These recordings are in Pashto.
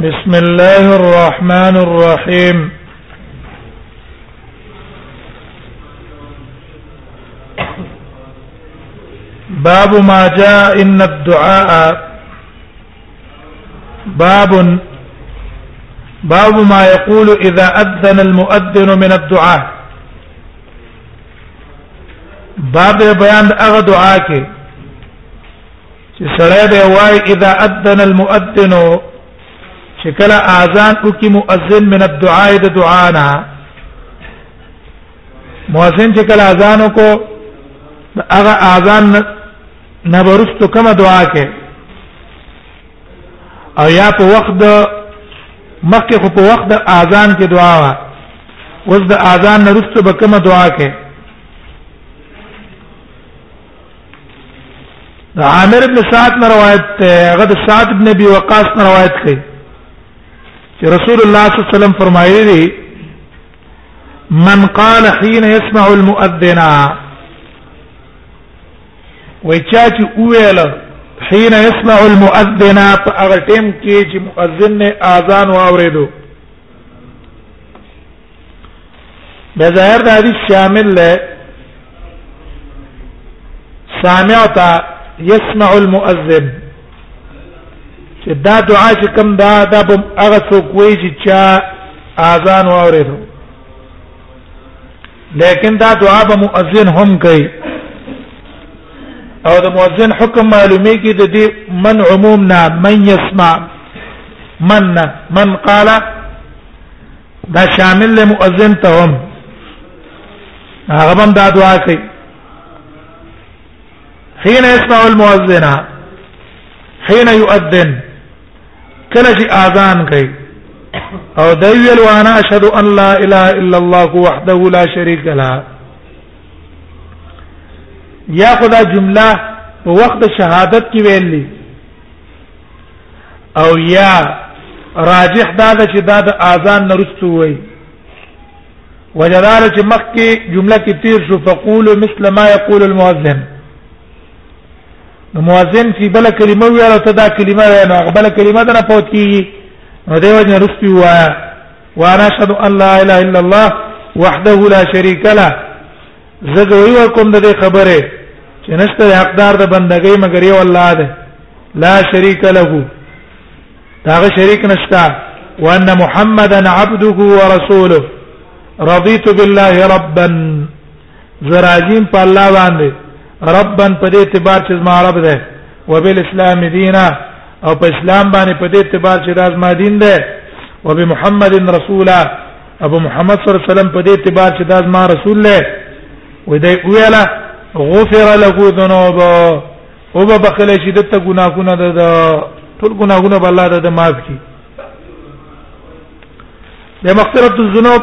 بسم الله الرحمن الرحيم باب ما جاء ان الدعاء باب باب ما يقول اذا اذن المؤذن من الدعاء باب بیان هغه دعا کې چې سړی به وای اذا اذن المؤذن چې کله اذان وکي مؤذن من الدعاء د دعانا مؤذن چې کله اذان وکړو هغه اذان نه ورستو کومه دعا کې او یا په وخت د مکه خو په وخت د اذان کې دعا وا اوس د اذان نه رسته به کومه دعا کې د عامر ابن سعد نه روایت ته هغه د سعد ابن ابي وقاص نه روایت کړي چې رسول الله صلی الله علیه وسلم فرمایلی دی من قال حين يسمع المؤذن وای چا چې ویل حين يسمع المؤذن هغه ټیم کې چې مؤذن نه اذان واوریدو به ظاهر د حدیث شامل له سامعت يسمع المؤذن چې دا دعا چې کوم دا د هغه څوک وایي چې اذان واوریدو لیکن دا دعا به مؤذن هم کوي او د مؤذن حکم معلومی کی د دې من عموم نه من يسمع من نه من قال دا شامل له مؤذن ته هم هغه هم دا دعا کوي حين يسمع المؤذن حين يؤذن کله چې اذان کوي او د ویل وانا اشهد ان لا اله الا الله وحده لا شريك له یا خدا جمله په وخت شهادت کې ویلې او یا راجح دا ده چې دا د اذان نرستو وي وجدار چې مخکې جمله کې تیر شو فقول مثل ما يقول المؤذن نو مؤذن چې بل کلمه ویل او ته دا کلمه ویل نو بل کلمه درنه پوت کیږي نو دیو جن رسپی وایا وانا اشهد ان لا اله الا الله وحده لا شريك له زګه وی ورکوم د دې خبره چې نشته حقدار د بندګۍ مگر یو الله دی لا شريك له داغه شریک نشتا وان محمدا عبده ورسوله رضيت بالله ربا زراجیم په الله باندې ربن په دې اعتبار چې زما رب ده وبال اسلام دینا او په اسلام باندې په دې اعتبار چې راز ما دین ده وبمحمد رسولا ابو محمد صلی الله علیه وسلم په دې اعتبار چې داز ما رسول له وې دی ویلا غفر له ذنوب او به بخله شي دته ګناهونه د ټول ګناهونه به الله د معاف کړي د مغفرت الذنوب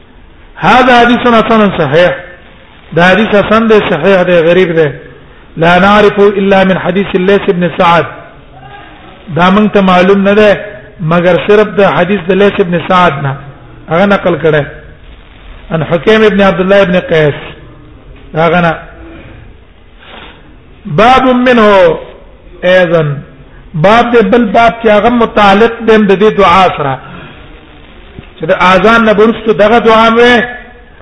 هذا حديث حسن صحيح دا حديث حسن ده صحيح ده غريب ده لا نعرف الا من حديث الليث بن سعد دا مونږ ته معلوم نه ده مگر صرف د حدیث د لیث ابن سعد نه هغه نقل کړه ان حکیم ابن عبد الله ابن قیس هغه نه باب منه ايضا باب دې بل باب چې هغه متعلق دې د دې دعا سره چې د اذان نه ورسته دغه دعا مې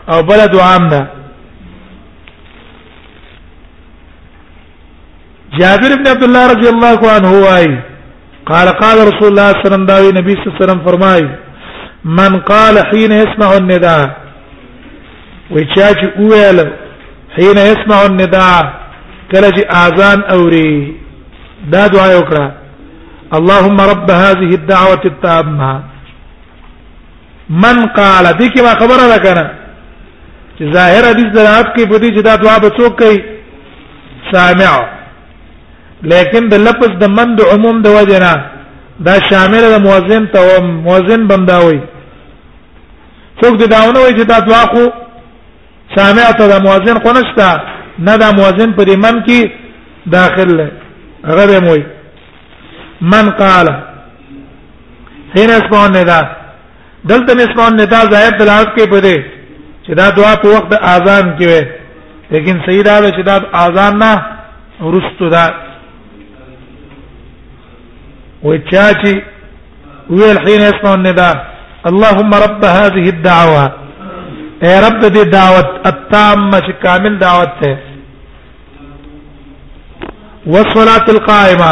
او بل دعا مې جابر بن عبد الله رضی الله عنه وايي قال قال رسول الله صلی الله علیه وسلم دا نبی صلی الله علیه وسلم فرمایي من قال حين يسمع النداء وچا چې ویل حين يسمع النداء کله چې اذان اوري دا دعا وکړه اللهم رب هذه الدعوه التامه من قال دې کې ما خبره ده کنه چې ظاهر حدیث درات کې په دې چې دا دعا به څوک کوي سامع لیکن د لفظ د من د عموم د وجنه دا شامل د موزن ته او موزن بنداوي څوک دا ونه وي چې دا دوا خو سامع ته د موزن خو نشته نه دا موزن په دې من کې داخل دی هغه به موي من قال حين اسمعون ذا دلته نسبان ندا ظاهر دلالت کوي په دې چې دا دعا په وخت د اذان کې وي لیکن صحیح دا چې دا اذان نه ورستو دا وچاچی ویل حين يسمع النداء اللهم رب هذه الدعوه اے رب دې دعوت التامه چې کامل دعوت ته والصلاه القائمه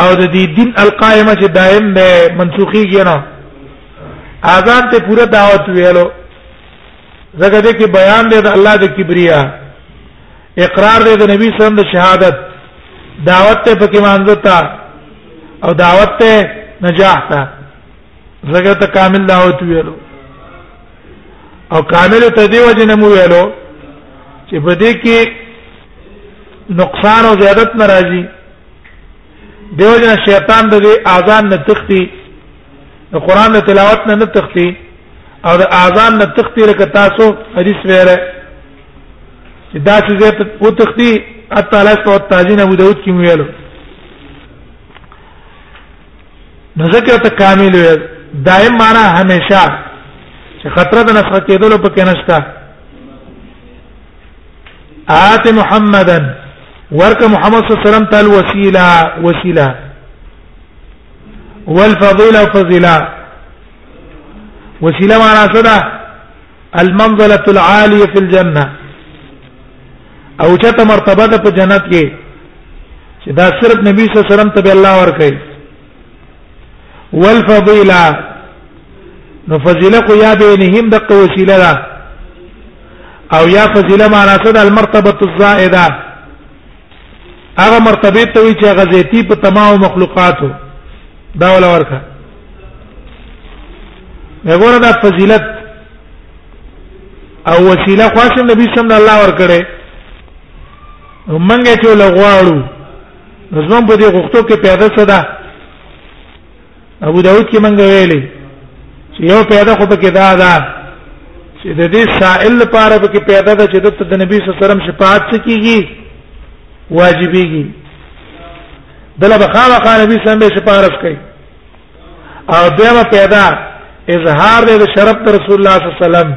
او د دې دین القائمه چې دائم ده منسوخي کینا اذان ته پوره دعوت ویلو زګه دې کې بیان دی د الله د کبریا اقرار دی د نبی صلی الله علیه وسلم د شهادت دعوت ته پکې مانځتا او دعوت ته نجاح تا زګه ته کامل دعوت ویلو او کامل ته دی وجه نه مو ویلو چې په دې کې نقصان او زیادت ناراضي دیو جن شیطان د اذان نه تختی د قران د تلاوت نه نه تختی او د اذان نه تختی لکه تاسو حدیث ویره چې دا چې زه په تختی حتی لاس او تاجین ابو داود کې ویلو نو ځکه ته کامل وي دائم معنا همیشه چې خطر د نسخه کېدلو په کې نشته آت محمدا ورک محمد صلی الله علیه وسلم تعالی وسیله وسیله والفضيله فضيله وسيله معنا صدا المنزله العاليه في الجنه او چته مرتبه ده په جنت کې چې دا صرف نبی صلی الله علیه وسلم ته الله ورکړي والفضيله نو فضيله کو یا بینهم د وسیله ده او یا فضيله معنا څه ده المرتبه الزائده هغه مرتبه ته وی چې هغه زیتی په تمام مخلوقاتو دا ولا ورکه وګوره دا فضیلت او وسیله خاص نبی صلی الله علیه وسلم ورکړي ومنګه چې لغواړو نظم په دې غوښتو کې پیدا څه ده ابو داود کې مونږ ویلې چې یو پیدا خو پکې دا ده چې د دې سائل لپاره پکې پیدا ده چې د نبی صلی الله علیه وسلم شفاعت څه کیږي واجبېږي دله بخاله خان نبی صلی الله علیه وسلم شفاعت کوي او دیمه پیدا اظهار د شرف تر رسول الله صلی الله علیه وسلم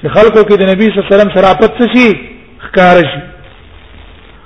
چې خلکو کې د نبی صلی الله علیه وسلم شرافت څه شي ښکار شي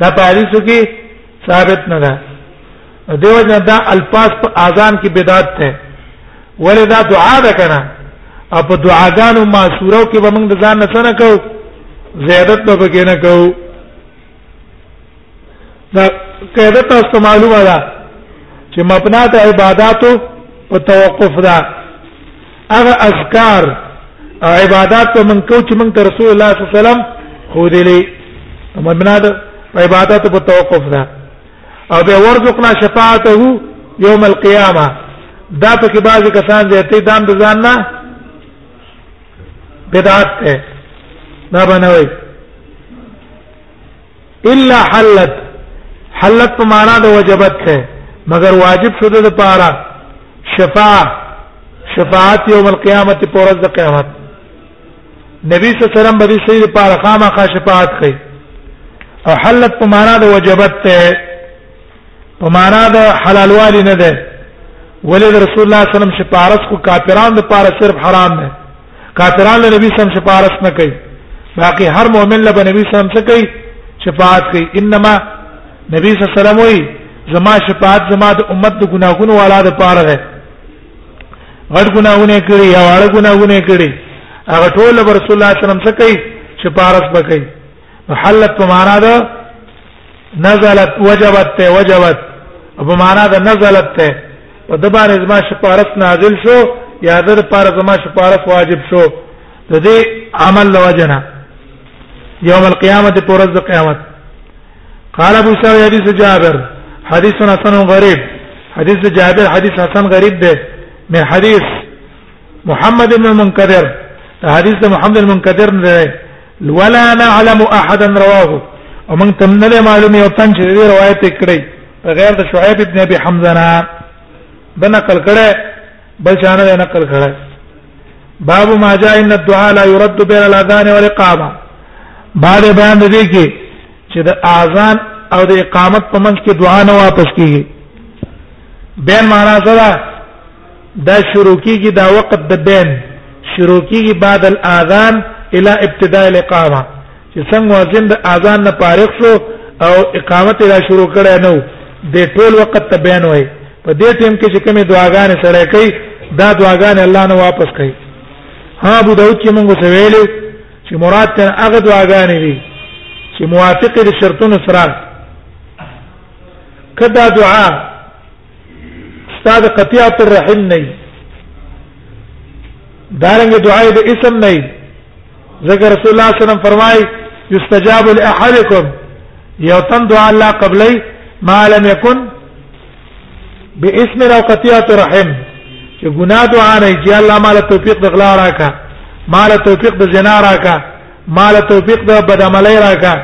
دا په حدیثو کې ثابت نه ده دیو جن دا الفاظ په اذان کې بدعت ده ولې دا دعا ده کنه او په دعاګانو معصورو کې به موږ د ځان نه څنګه کو زیادت به کې نه کو دا قاعده تاسو معلومه ده چې مبنا ته عبادتو په توقف ده هغه اذکار او عبادت په من کو چې من ته رسول الله صلی الله علیه وسلم خو دې لې مبنا د عبادت په توقف ده او به ورزقنا شفاعته یوم القیامه دا په کې بعضی کسان دې ته دام د ځان نه بدعت ده دا بنوي الا حلت حلت په معنا د وجبت ده مگر واجب شوه د پاره شفاعه شفاعت یوم القیامت پر ورځ د قیامت نبی صلی الله علیه وسلم به دې سړي لپاره خامخا شفاعت کوي او حلت په معنا د وجبت ده په معنا د حلالوالي نه ده ولې د رسول الله صلی الله علیه وسلم شفارس کو کافران د پاره صرف حرام ده کافران له نبی صلی الله علیه وسلم شفارس نه کوي باقي هر مؤمن له نبی صلی الله علیه وسلم څخه کوي شفاعت کوي انما نبی صلی الله علیه وسلم وایي زما شفاعت زما د امت د ګناهونو والا د پاره ده غټ ګناهونه کړی یا واړه ګناهونه کړی هغه ټول رسول الله صلی الله علیه وسلم څخه کوي شفارس وکړي نو حلت په معنا ده نزلت وجبت ته وجبت په معنا ده نزلت ته په د باندې زما شپارس نازل شو یا د پر زما شپارس واجب شو د دې عمل لوجنا یوم القیامه پر ورځ د قیامت قال ابو سعيد حديث جابر حديث حسن غريب حديث جابر حديث حسن غريب ده من حديث محمد بن المنكدر حدیث د محمد المنكدر نه ولا نعلم احدا رواه ومن تمنل معلومه او تنج روایت کړی غیر د شعیب ابن ابي حمزه نه بنقل کړه بل چانه نه نقل کړه باب ما جاء ان الدعاء لا يرد بين الاذان والاقامه بعد بیان دې کې چې د اذان او د اقامت په منځ کې دعا نه واپس کیږي بیان معنا سره دا شروع کیږي دا وخت د بین شروع کیږي بعد الاذان الى ابتداء الاقامه چې څنګه مؤذن د اذان نه فارغ شو او اقامت را شروع کړي نو د ټول وخت ته بین وای په دې ټیم کې چې کومه دعاګانې سره کوي دا دعاګانې الله نه واپس کوي ها ابو داود چې موږ څه ویلو چې مراد ته هغه دعاګانې دي چې موافق دي شرطونو سره کدا دعا استاد قطيعه الرحم نه دارنګ دعای د اسم نه ذکر رسول الله صلی الله علیه وسلم فرمای یستجاب لاحدکم یو تن دعا الله قبلی ما لم یکن باسم او قطیعه رحم چې ګناه دعا نه چې الله مال توفیق د غلا راکا مال توفیق د زنا راکا مال توفیق د بدعملی راکا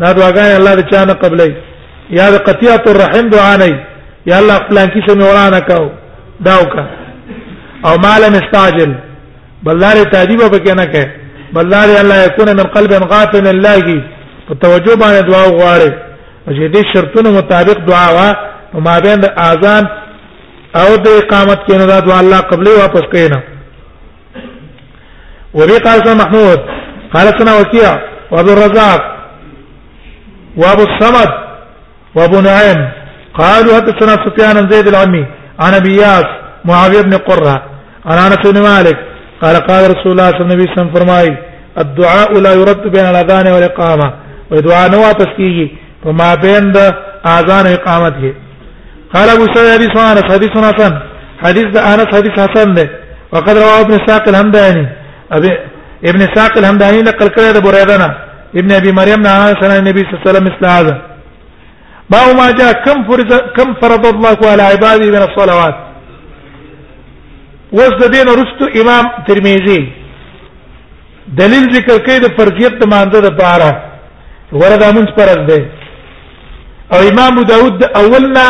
دا دعاګانې الله د چا نه قبلې یا د قطیعه الرحم دعا نه یا الله خپل کی سم ورانه کاو داوکا او مال مستعجل بلار تعجیب به کنه کې بلار الله یکون من قلب غافل الله په توجه باندې دعا وغواړي چې دې شرطونو مطابق دعا وا په مابین اذان او د اقامت کې نه دا دعا الله قبلې واپس کینه وبي قال محمود قال سنا وكيع وابو الرزاق وابو الصمد وابو نعيم قالوا حدثنا سفيان بن زيد العمي عن ابي ياس معاويه بن قره عن انس بن مالك قال قال رسول الله صلى الله عليه وسلم فرمائي الدعاء لا يرد بين الاذان والاقامه ودعاء نواپس کیږي فما بين الاذان واقامت کې قال ابو سعيد حديث انس حديث حسن حديث ده انس حديث حسن ده وقد رواه ابن ساق الهمداني ابن ساق الهمداني نقل کړی ده بریدانه ابن ابي مريم نه انس عن النبي صلى الله عليه وسلم مثل هذا ما ما جاء كم فرض كم فرض الله على عباده من الصلوات وزد دین رستو امام ترمذی دلیل ذکر کوي د فرضیت د مانده د پاره وردا مونږ پرز دی او امام داود د اولنا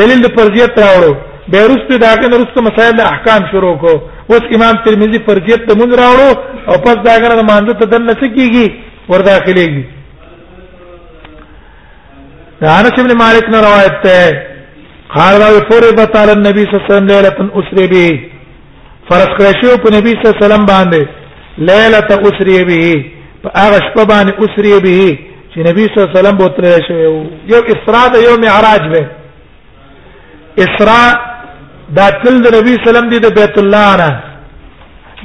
دلیل د فرضیت راوړو به رسته داګه رسته مسائل احکام شروع کو اوس امام ترمذی فرضیت د مونږ راوړو او پس داګه د مانده ته دن نسکیږي وردا خلېږي انس ابن مالک نے روایت ہے قال فرض تعالی النبي صلى الله عليه وسلم ليله اسري به فرض کړی شو په نبی صلی الله علیه وسلم باندې ليله اسری به په هغه شپه باندې اسری به چې نبی صلی الله علیه وسلم بوتل شو یو اسراء د یو معراج به اسراء دا تل د نبی صلی الله علیه وسلم دی د بیت الله نه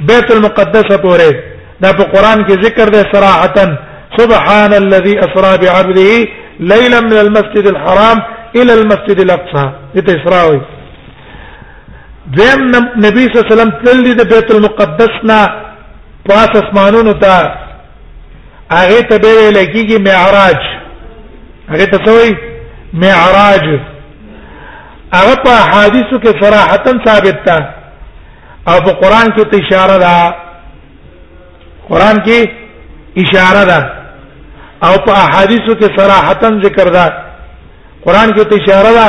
بیت المقدس پورې دا په قران کې ذکر دی صراحتا سبحان الذي اسرا بعبده ليلا من المسجد الحرام الى المسجد الاقصى دته اسراء وي دیم نبی صلی الله علیه وسلم تللی د بیت المقدس نه پاس اسمانونو ته هغه ته به ویل کیږي معراج هغه ته څوی معراج هغه په حدیثو کې صراحتا ثابت ده او په قران کې ته اشاره ده قران کې اشاره ده او په احادیثو کې صراحتا ذکر ده قران کې ته اشاره ده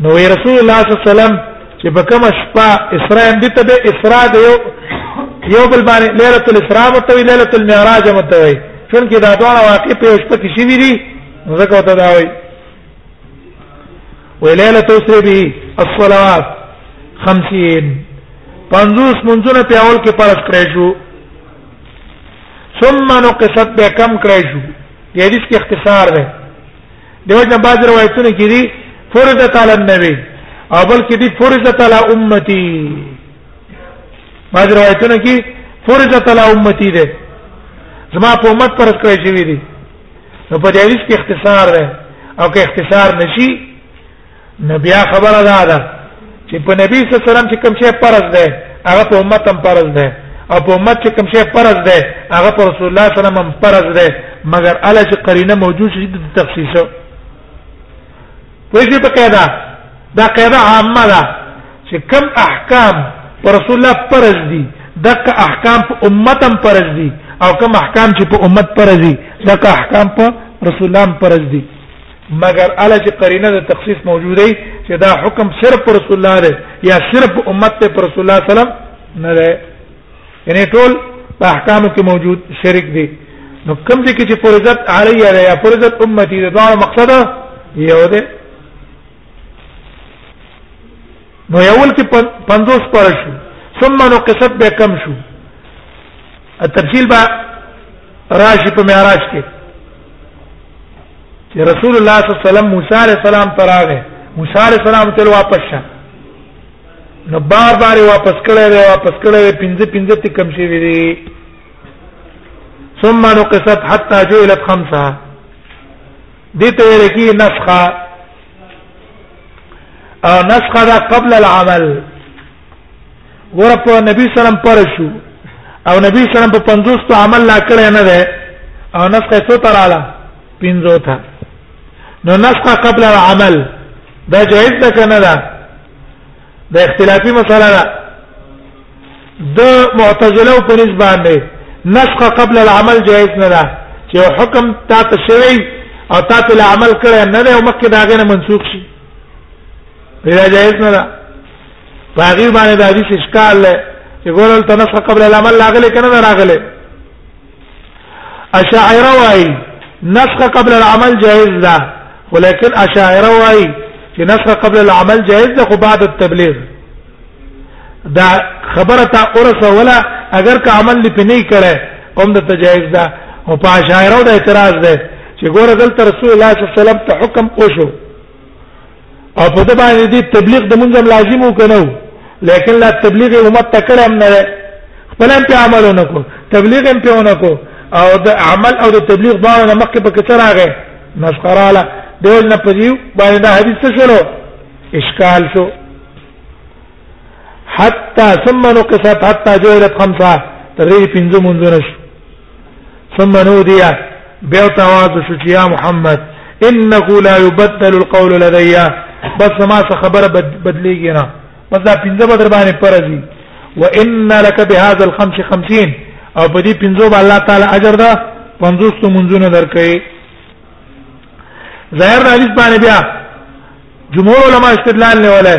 نو رسول الله صلی الله علیه وسلم چې په کومه شپه اسراء دې ته به اسراء دی یو بل باندې ليله الاسراء متوي ليله المعراج متوي څنګه دا ډول واقع په شپه کې شي دي ځکه وته دا وایي وليله تسري به الصلوات 50 پنځوس منځونه په اول کې پرس کړی شو ثم نقصت به کم کړی شو د حدیث کې اختصار دی دیو جن بعض روایتونه کې دي فرض تعالی النبي او بلکې دي فرض تعالی امتي بعض روایتونه کې فرض تعالی امتي ده زما په امت پر کړی شوی دي نو په دې حدیث کې اختصار ده او که اختصار نشي نو بیا خبره ده ده چې په نبی صلی الله علیه وسلم چې کوم شی فرض ده هغه په امت هم فرض ده او په امت چې کوم شی فرض ده هغه پر رسول الله صلی الله علیه وسلم هم فرض ده مګر اله چې قرینه موجود شي د تخصیص وایي په قاعده دا قاعده عامه ده چې کوم احکام پر رسول الله فرض دي دغه احکام په امت هم فرض دي او کوم احکام چې په امت فرض دي دغه احکام په رسول الله هم فرض دي مگر الا چې قرینه د تخصیص موجوده چې دا حکم صرف پر رسول الله دی یا صرف امت ته پر رسول الله سلام نه دی یعنی ټول په احکامو کې موجود شرک دی نو کوم دي کې چې فرضت علی یا فرضت امتی دا ډول مقصد یو دی نو یول کې 50 پر شو ثم نقصت به کم شو التفصيل بقى راشي په معراج کې چې رسول الله صلی الله علیه وسلم موسی علیه السلام تراغه موسی علیه السلام ته واپس شه نو بار بار واپس کړه دی واپس کړه دی پنځه پنځه تی کم شي وی ثم نقصت حتى جعلت خمسه دي ته لکی نسخه او نسخه دا قبل العمل ګور په نبی سلام پر شو او نبی سلام په 50 ته عمل لا کړی نه ده او نسخه څو تر اعلی 50 ته نو نسخه قبل العمل دا جائز ده کنه ده د اختلافي مسله ده د معتزله په نسبت باندې نسخه قبل العمل جائز نه ده چې حکم تا ته شوی او تا ته عمل کړی نه ده او مکه داغه نه منسوخ شي دا جائز نه ده باغی باندې د حدیث اشکال له چې ګورل تنص قبل العمل لاغله کنه راغله اشاعره وای نسخ قبل العمل جائز ده ولكن اشاعره وای چې نسخ قبل العمل جائز ده خو بعد التبلیغ دا خبره تا اورسه ولا اگر که عمل لپاره نه کړه هم د تجایز ده او په اشاعره د اعتراض ده چې ګوره دلته رسول الله صلی الله علیه وسلم ته حکم وشو او په دې باندې دې تبلیغ د مونږ لازم وکنو لیکن لا تبلیغ امت تکړه هم نه ده خپل هم په عمل ونکو تبلیغ هم په ونکو او د عمل او د تبلیغ باندې نه مخکې په کچر راغې نشکراله دول نه پدیو باندې دا حدیث شروع اشکال شو حتى ثم نقصت حتى جعلت خمسه ترې پنځه منځونه شو ثم نودي بیا تواز شو چې یا محمد انه لا يبدل القول لدي بس ما څه خبره بدلېږي نه بس دا پنځه بدر باندې پرځي وان لك بهذا الخمس 50 او په دې پنځو باندې الله تعالی اجر ده 50 منځونه درکې ظاهر حدیث باندې بیا جمهور علما استدلال نه ولای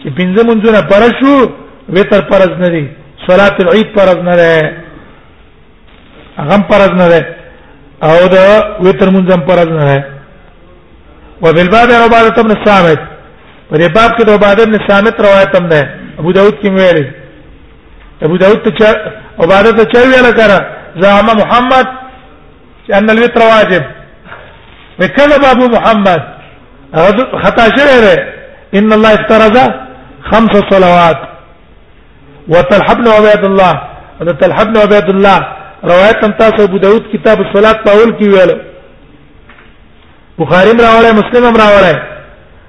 چې پنځه منځونه پرشو وتر پرز نه دي صلات العيد پرز نه ده هغه پرز نه ده او دا وتر منځم پرز نه ده وبالباب عباده بن الصامت په دې باب کې د عباده بن الصامت روایت هم ده ابو داود کې ویل ابو داود ته عباده ته چا ویل کړه زعما محمد چې ان الوتر واجب وکذب ابو محمد خطا شوی دی ان الله افترض خمس صلوات وتلحبن عباد الله ان تلحبن عباد الله روایت هم تاسو ابو داود کتاب الصلات په اول کې ویل بخاری راوړی مسلم راوړی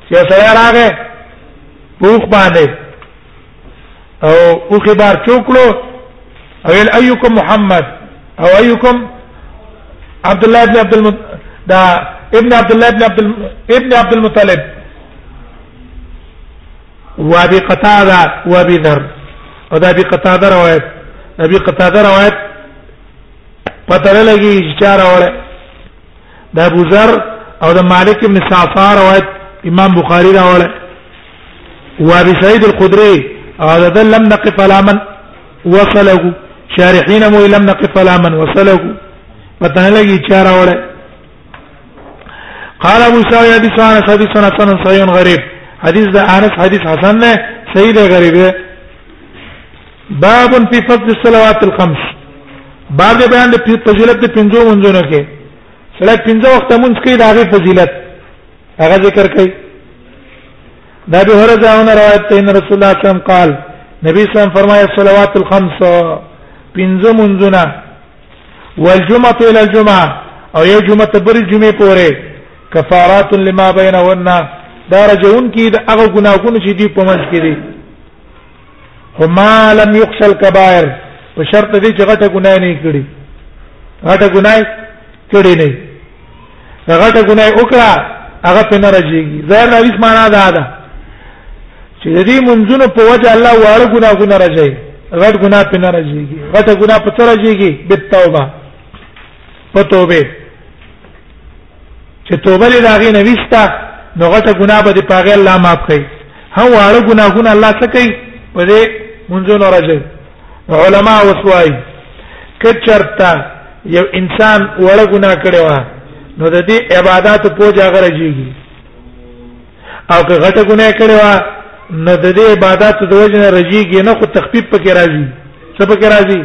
چې سره راغی پوخ باندې او او خبر چوکړو او ال ايكم محمد او ايكم عبد الله بن عبد الم... دا ابن عبد الله بن عبد الم... ابن عبد المطلب وابي قتاده وابي ذر او دا ابي قتاده روایت ابي قتاده روایت پته لګي چې چا راوړل دا ابو ذر او د مالک ابن صافا روایت امام بخاری راوړل وابي سعيد الخدري هذا لم نقف على من وصله شارحين مو لم نقف على من وصله پتہ نه لګي چاره وړه قال ابو سعيد ابي سعيد ابي سعيد حسن صحيح غريب حديث ده انس حديث حسن ده سيد غريب باب في فضل الصلوات الخمس باب بیان د فضیلت د پنځو منځونو کې سره پنځه وخت مونږ کې د هغه فضیلت هغه ذکر کوي دا به هر ځاونه روایت ته ان رسول الله صم قال نبی صم فرمایي صلوات الخمس پنځه منځونه والجمعه الى الجمعه او یو جمعه تبر جمعه پورې کفارات لما بینهن دا رجون کی د هغه ګناهونو چې دی په منځ کې دي هما لم يخشى الكبائر په شرط دې چې غټه ګناه نه کړي غټه ګناه کړي نه غټه ګناه وکړه هغه په نه راځيږي زه نه هیڅ معنا ده دا چې دې منځونو په وجه الله واړه ګناه ګناه راځي غټ ګناه په نه راځيږي غټه ګناه په تر راځيږي بالتوبه په توبه چې توبه دې داغه نه وستا نو غټه ګناه به دې پاغه الله معاف کړي هو اړه ګناهونه الله څه کوي په دې منځونو راځي علما وسوای کچرتا یو انسان وړه ګناه کړي وا نو د دې عبادت پوجا غرجيږي او که غټه ګناه کړي وا نو د دې عبادت د وجه نه رجيږي نه خو تخفيف پکې راځي څه پکې راځي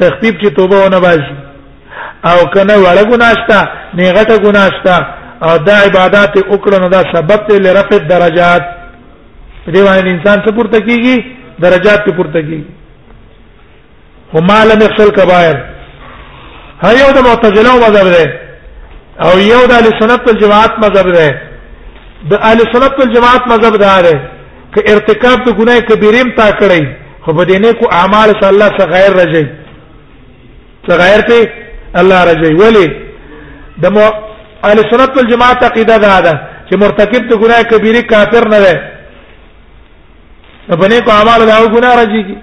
تخفيف چې توبه ونه باسي او کنه وړه ګناشتا نه غټه ګناشتا او دا عبادت وکړه نو دا سبب ته لرفع درجات دی باندې انسان څه پورته کیږي درجات ته پورته کیږي هما لم يخل کبائر هر یو د معتزله مذهب دی او یو د سنت والجماعت مذهب دی د اهل سنت والجماعت مذهب دا دی چې ارتکاب د ګناه کبیره تا کړی خو بدینه کو اعمال صلی الله څخه غیر راځي څه غیر ته الله رجوي ولی د مو اهل سنت والجماعت عقیده دا ده چې مرتکب د ګناه کبیره کافر نه ده په بنه کو اعمال دا ګناه راځي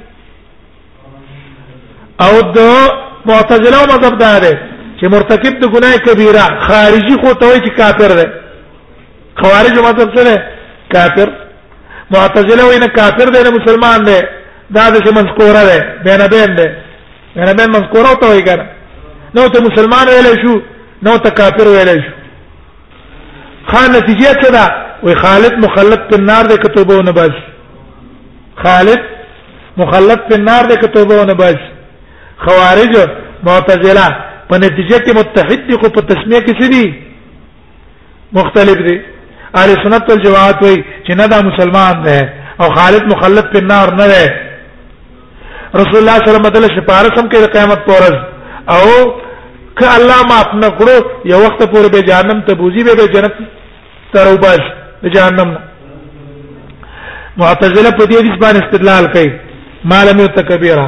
او د معتزله مذهب دا ده چې مرتکب د ګناه کبیره خارجي خو ته وایي چې کافر ده خوارج مذهب څه ده کافر معتزله وینه کافر ده نه مسلمان ده دا د منسکوره ده بینه بین ده یعنی به مذکوره ته وایي کنه نو ته مسلمان ویل شو نو ته کافر ویل شو خان نتیجه څه ده وی خالد مخلد په نار ده کتوبه نه باز خالد مخلد په نار ده کتوبه نه باز خوارج معتزله په نتیجه کې متحد دي خو په تسمیه کې څه دي مختلف دي اهل سنت والجماعت وای چې نه دا مسلمان دی او خالد مخلد په نار نه دی رسول الله صلی الله علیه وسلم شفاعت هم کوي قیامت پورز او ک الله ما خپل کړو یو وخت پورې به جهنم ته بوزي به جنت تر وباش د جهنم معتزله په دې حدیث باندې استدلال کوي ما لم یتکبیره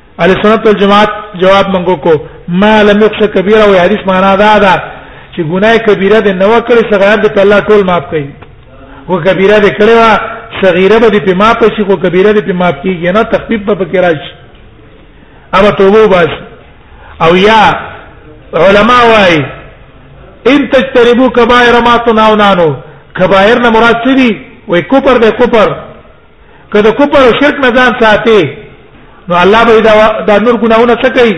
اهل سنت والجماعت جواب منګو کو ما لم يخش كبيره او حدیث معنا دا ده چې ګناه کبیره د نو کړی صغیر د الله ټول معاف کړي او کبیره د کړي وا صغیره به په معاف شي او کبیره د په معاف کیږي نه تخفیف په کې راشي اما توبه باش او یا علما وايي ان تجتربوا كبائر ما تناونانو کبائر نه مراد څه دي وای کوپر به کوپر که د کفر او شرک نه ځان ساتي نو الله به دا دا نور ګناونه څه کوي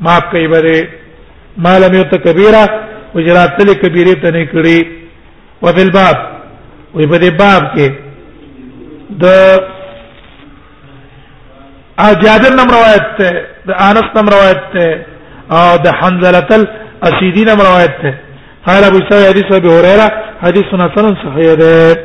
معاف کوي بره ما لم یت کبیره وجرات تل کبیره ته نه کړی او بل باب وی په دې باب کې د او جابر نم روایت ته د انس نم روایت ته او د حنزله تل اسیدی نم روایت ته قال ابو سعيد حديث ابي هريره حديث حسن صحيح ده